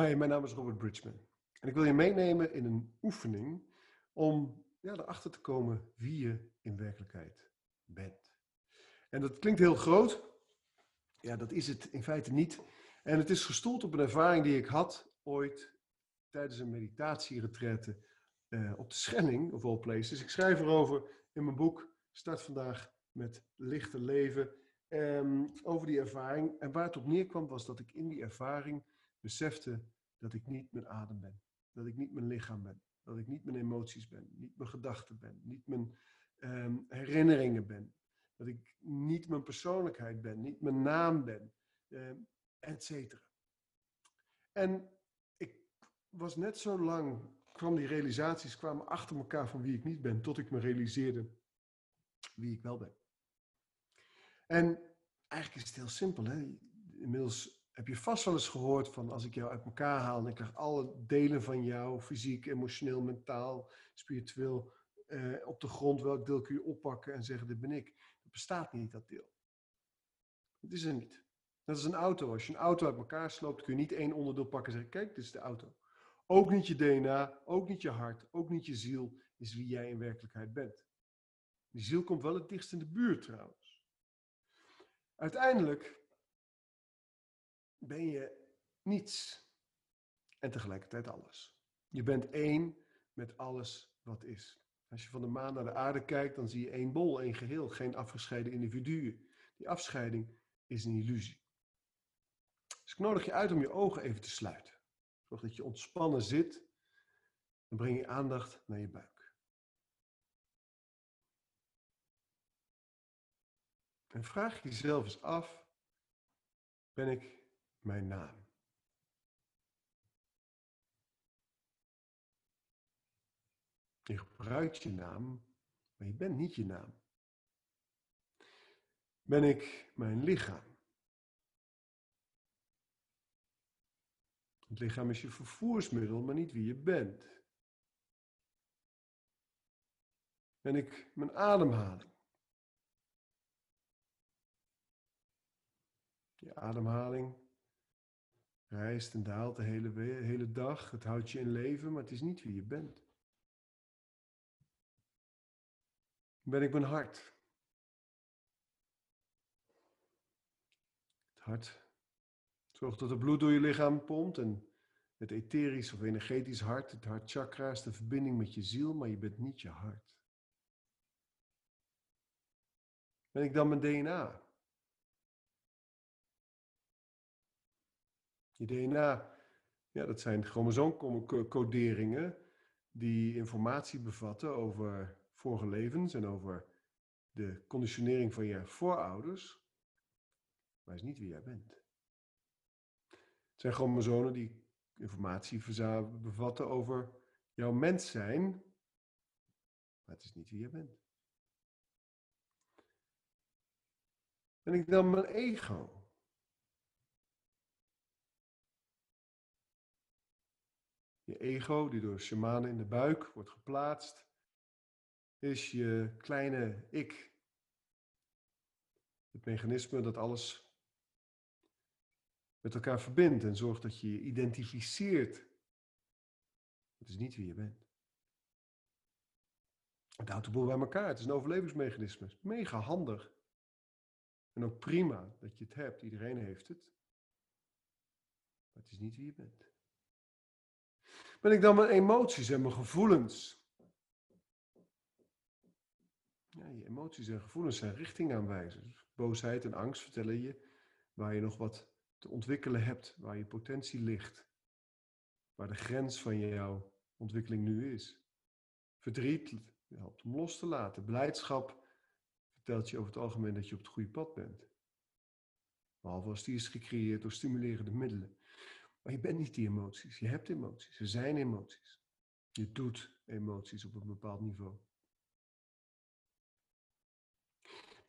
Hi, mijn naam is Robert Bridgman. En ik wil je meenemen in een oefening om ja, erachter te komen wie je in werkelijkheid bent. En dat klinkt heel groot. Ja, dat is het in feite niet. En het is gestoeld op een ervaring die ik had ooit tijdens een meditatieretraite uh, op de Schelling, of all places. Ik schrijf erover in mijn boek Start vandaag met lichte leven. Um, over die ervaring. En waar het op neerkwam was dat ik in die ervaring besefte dat ik niet mijn adem ben. Dat ik niet mijn lichaam ben. Dat ik niet mijn emoties ben. Niet mijn gedachten ben. Niet mijn um, herinneringen ben. Dat ik niet mijn persoonlijkheid ben. Niet mijn naam ben. Um, et cetera. En ik was net zo lang, kwam die realisaties kwamen achter elkaar van wie ik niet ben. Tot ik me realiseerde wie ik wel ben. En eigenlijk is het heel simpel. Hè? Inmiddels heb je vast wel eens gehoord van als ik jou uit elkaar haal en ik krijg alle delen van jou, fysiek, emotioneel, mentaal, spiritueel, eh, op de grond, welk deel kun je oppakken en zeggen, dit ben ik. Dat bestaat niet, dat deel. Het is er niet. Dat is een auto. Als je een auto uit elkaar sloopt, kun je niet één onderdeel pakken en zeggen, kijk, dit is de auto. Ook niet je DNA, ook niet je hart, ook niet je ziel is wie jij in werkelijkheid bent. Die ziel komt wel het dichtst in de buurt trouwens. Uiteindelijk ben je niets en tegelijkertijd alles. Je bent één met alles wat is. Als je van de maan naar de aarde kijkt, dan zie je één bol, één geheel, geen afgescheiden individuen. Die afscheiding is een illusie. Dus ik nodig je uit om je ogen even te sluiten. Zorg dat je ontspannen zit en breng je aandacht naar je buik. En vraag jezelf eens af, ben ik mijn naam. Je gebruikt je naam, maar je bent niet je naam. Ben ik mijn lichaam? Het lichaam is je vervoersmiddel, maar niet wie je bent. Ben ik mijn ademhaling? Je ademhaling rijst en daalt de hele, hele dag. Het houdt je in leven, maar het is niet wie je bent. Ben ik mijn hart? Het hart zorgt dat het bloed door je lichaam pompt en het etherisch of energetisch hart, het hartchakra is de verbinding met je ziel, maar je bent niet je hart. Ben ik dan mijn DNA? Je DNA, ja, dat zijn chromosoomcoderingen die informatie bevatten over vorige levens en over de conditionering van je voorouders, maar is niet wie jij bent. Het zijn chromosomen die informatie bevatten over jouw mens zijn, maar het is niet wie jij bent. Ben ik dan mijn ego? Je ego, die door shamanen in de buik wordt geplaatst, is je kleine ik. Het mechanisme dat alles met elkaar verbindt en zorgt dat je je identificeert. Het is niet wie je bent. Het houdt de boel bij elkaar. Het is een overlevingsmechanisme. Mega handig. En ook prima dat je het hebt. Iedereen heeft het. Maar het is niet wie je bent. Ben ik dan mijn emoties en mijn gevoelens? Ja, je emoties en gevoelens zijn richtingaanwijzers. Boosheid en angst vertellen je waar je nog wat te ontwikkelen hebt, waar je potentie ligt, waar de grens van jouw ontwikkeling nu is. Verdriet helpt om los te laten. Blijdschap vertelt je over het algemeen dat je op het goede pad bent. Behalve als die is gecreëerd door stimulerende middelen. Maar je bent niet die emoties. Je hebt emoties. Er zijn emoties. Je doet emoties op een bepaald niveau.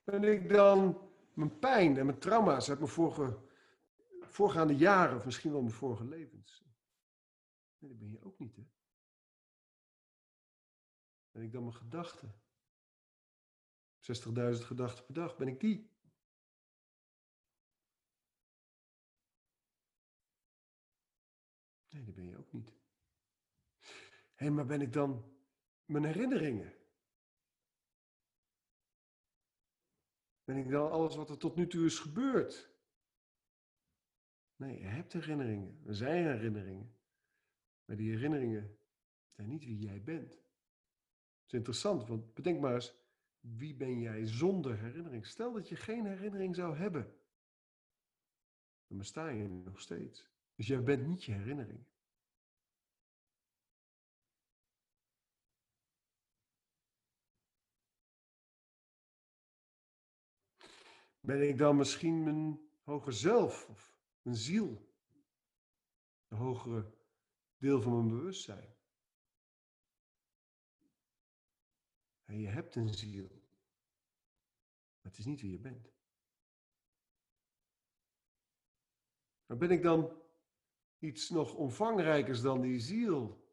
Ben ik dan mijn pijn en mijn trauma's uit mijn vorige, voorgaande jaren, of misschien wel mijn vorige levens? Nee, dat ben je ook niet, hè? Ben ik dan mijn gedachten? 60.000 gedachten per dag, ben ik die? Nee, die ben je ook niet. Hé, maar ben ik dan mijn herinneringen? Ben ik dan alles wat er tot nu toe is gebeurd? Nee, je hebt herinneringen. Er zijn herinneringen. Maar die herinneringen zijn niet wie jij bent. Het is interessant, want bedenk maar eens, wie ben jij zonder herinnering? Stel dat je geen herinnering zou hebben. Dan besta je nog steeds. Dus jij bent niet je herinnering. Ben ik dan misschien mijn hoger zelf of mijn ziel? Een hogere deel van mijn bewustzijn. En je hebt een ziel. Maar het is niet wie je bent. Maar ben ik dan iets nog omvangrijkers dan die ziel?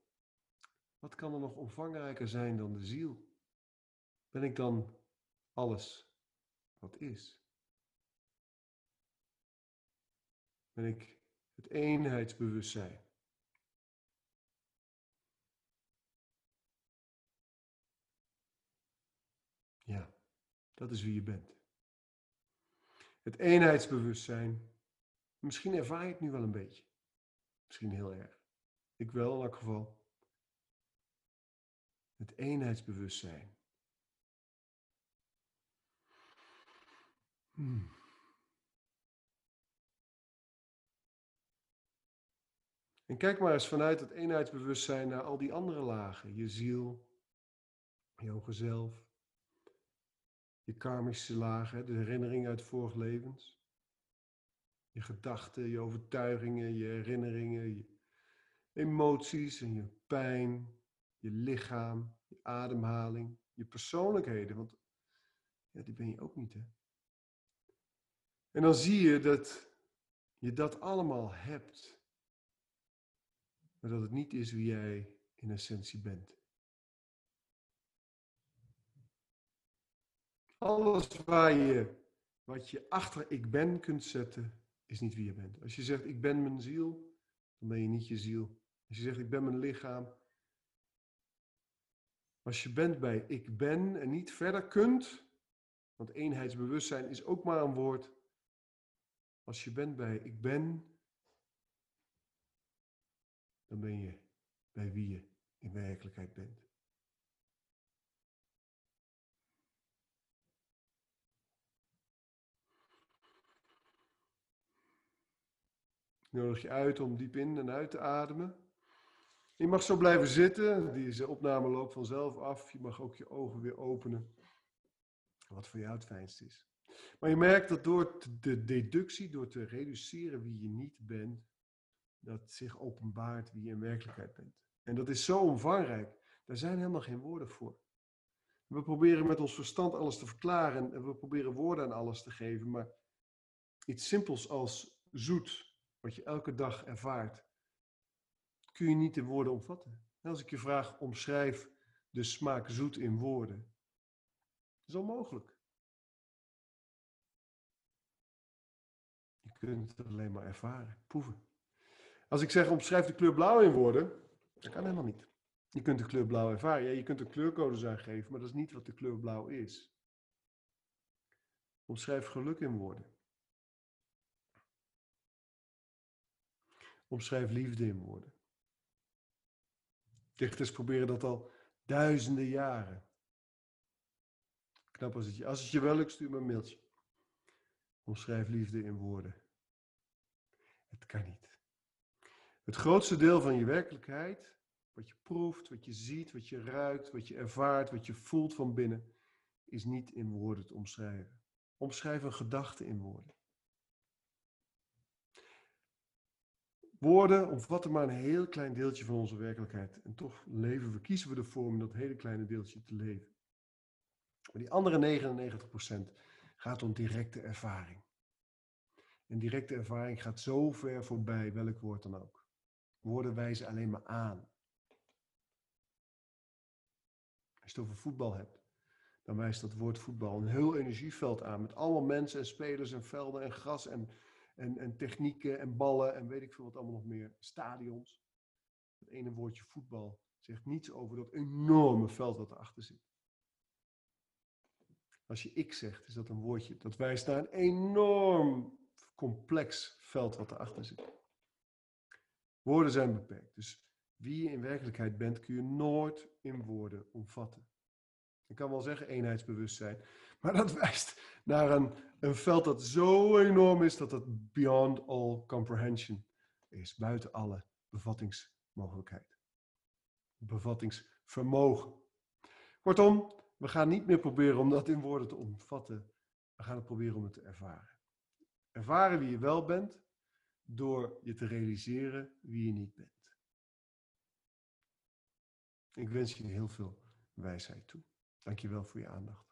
Wat kan er nog omvangrijker zijn dan de ziel? Ben ik dan alles wat is? Ben ik het eenheidsbewustzijn? Ja, dat is wie je bent. Het eenheidsbewustzijn. Misschien ervaar je het nu wel een beetje. Misschien heel erg. Ik wel in elk geval. Het eenheidsbewustzijn. Hmm. En kijk maar eens vanuit het eenheidsbewustzijn naar al die andere lagen. Je ziel, je hoge zelf, je karmische lagen, de herinneringen uit vorige levens. Je gedachten, je overtuigingen, je herinneringen, je emoties en je pijn, je lichaam, je ademhaling, je persoonlijkheden. Want ja, die ben je ook niet, hè? En dan zie je dat je dat allemaal hebt. Maar dat het niet is wie jij in essentie bent. Alles waar je, wat je achter ik ben kunt zetten, is niet wie je bent. Als je zegt ik ben mijn ziel, dan ben je niet je ziel. Als je zegt ik ben mijn lichaam. Als je bent bij ik ben en niet verder kunt, want eenheidsbewustzijn is ook maar een woord. Als je bent bij ik ben, dan ben je bij wie je in werkelijkheid bent. Nodig je uit om diep in en uit te ademen. Je mag zo blijven zitten. Deze opname loopt vanzelf af. Je mag ook je ogen weer openen. Wat voor jou het fijnst is. Maar je merkt dat door de deductie, door te reduceren wie je niet bent, dat zich openbaart wie je in werkelijkheid bent. En dat is zo omvangrijk. Daar zijn helemaal geen woorden voor. We proberen met ons verstand alles te verklaren en we proberen woorden aan alles te geven, maar iets simpels als zoet, wat je elke dag ervaart, kun je niet in woorden omvatten. als ik je vraag, omschrijf de smaak zoet in woorden. Dat is onmogelijk. Je kunt het alleen maar ervaren, proeven. Als ik zeg, omschrijf de kleur blauw in woorden, dat kan helemaal niet. Je kunt de kleur blauw ervaren. Ja, je kunt er kleurcodes aangeven, maar dat is niet wat de kleur blauw is. Omschrijf geluk in woorden. Omschrijf liefde in woorden. Dichters proberen dat al duizenden jaren. Knap als het je, als het je wel lukt, stuur me een mailtje. Omschrijf liefde in woorden. Het kan niet. Het grootste deel van je werkelijkheid, wat je proeft, wat je ziet, wat je ruikt, wat je ervaart, wat je voelt van binnen, is niet in woorden te omschrijven. Omschrijf een gedachte in woorden. Woorden omvatten maar een heel klein deeltje van onze werkelijkheid. En toch leven we, kiezen we ervoor om dat hele kleine deeltje te leven. Maar die andere 99% gaat om directe ervaring. En directe ervaring gaat zo ver voorbij welk woord dan ook. Woorden wijzen alleen maar aan. Als je het over voetbal hebt, dan wijst dat woord voetbal een heel energieveld aan. Met allemaal mensen en spelers en velden en gras en en, en technieken en ballen en weet ik veel wat allemaal nog meer. Stadions. Het ene woordje voetbal zegt niets over dat enorme veld wat erachter zit. Als je ik zegt, is dat een woordje dat wijst naar een enorm complex veld wat erachter zit. Woorden zijn beperkt, dus wie je in werkelijkheid bent kun je nooit in woorden omvatten. Ik kan wel zeggen eenheidsbewustzijn, maar dat wijst naar een, een veld dat zo enorm is dat het beyond all comprehension is, buiten alle bevattingsmogelijkheid. Bevattingsvermogen. Kortom, we gaan niet meer proberen om dat in woorden te omvatten. We gaan het proberen om het te ervaren. Ervaren wie je wel bent door je te realiseren wie je niet bent. Ik wens je heel veel wijsheid toe. Dankjewel voor je aandacht.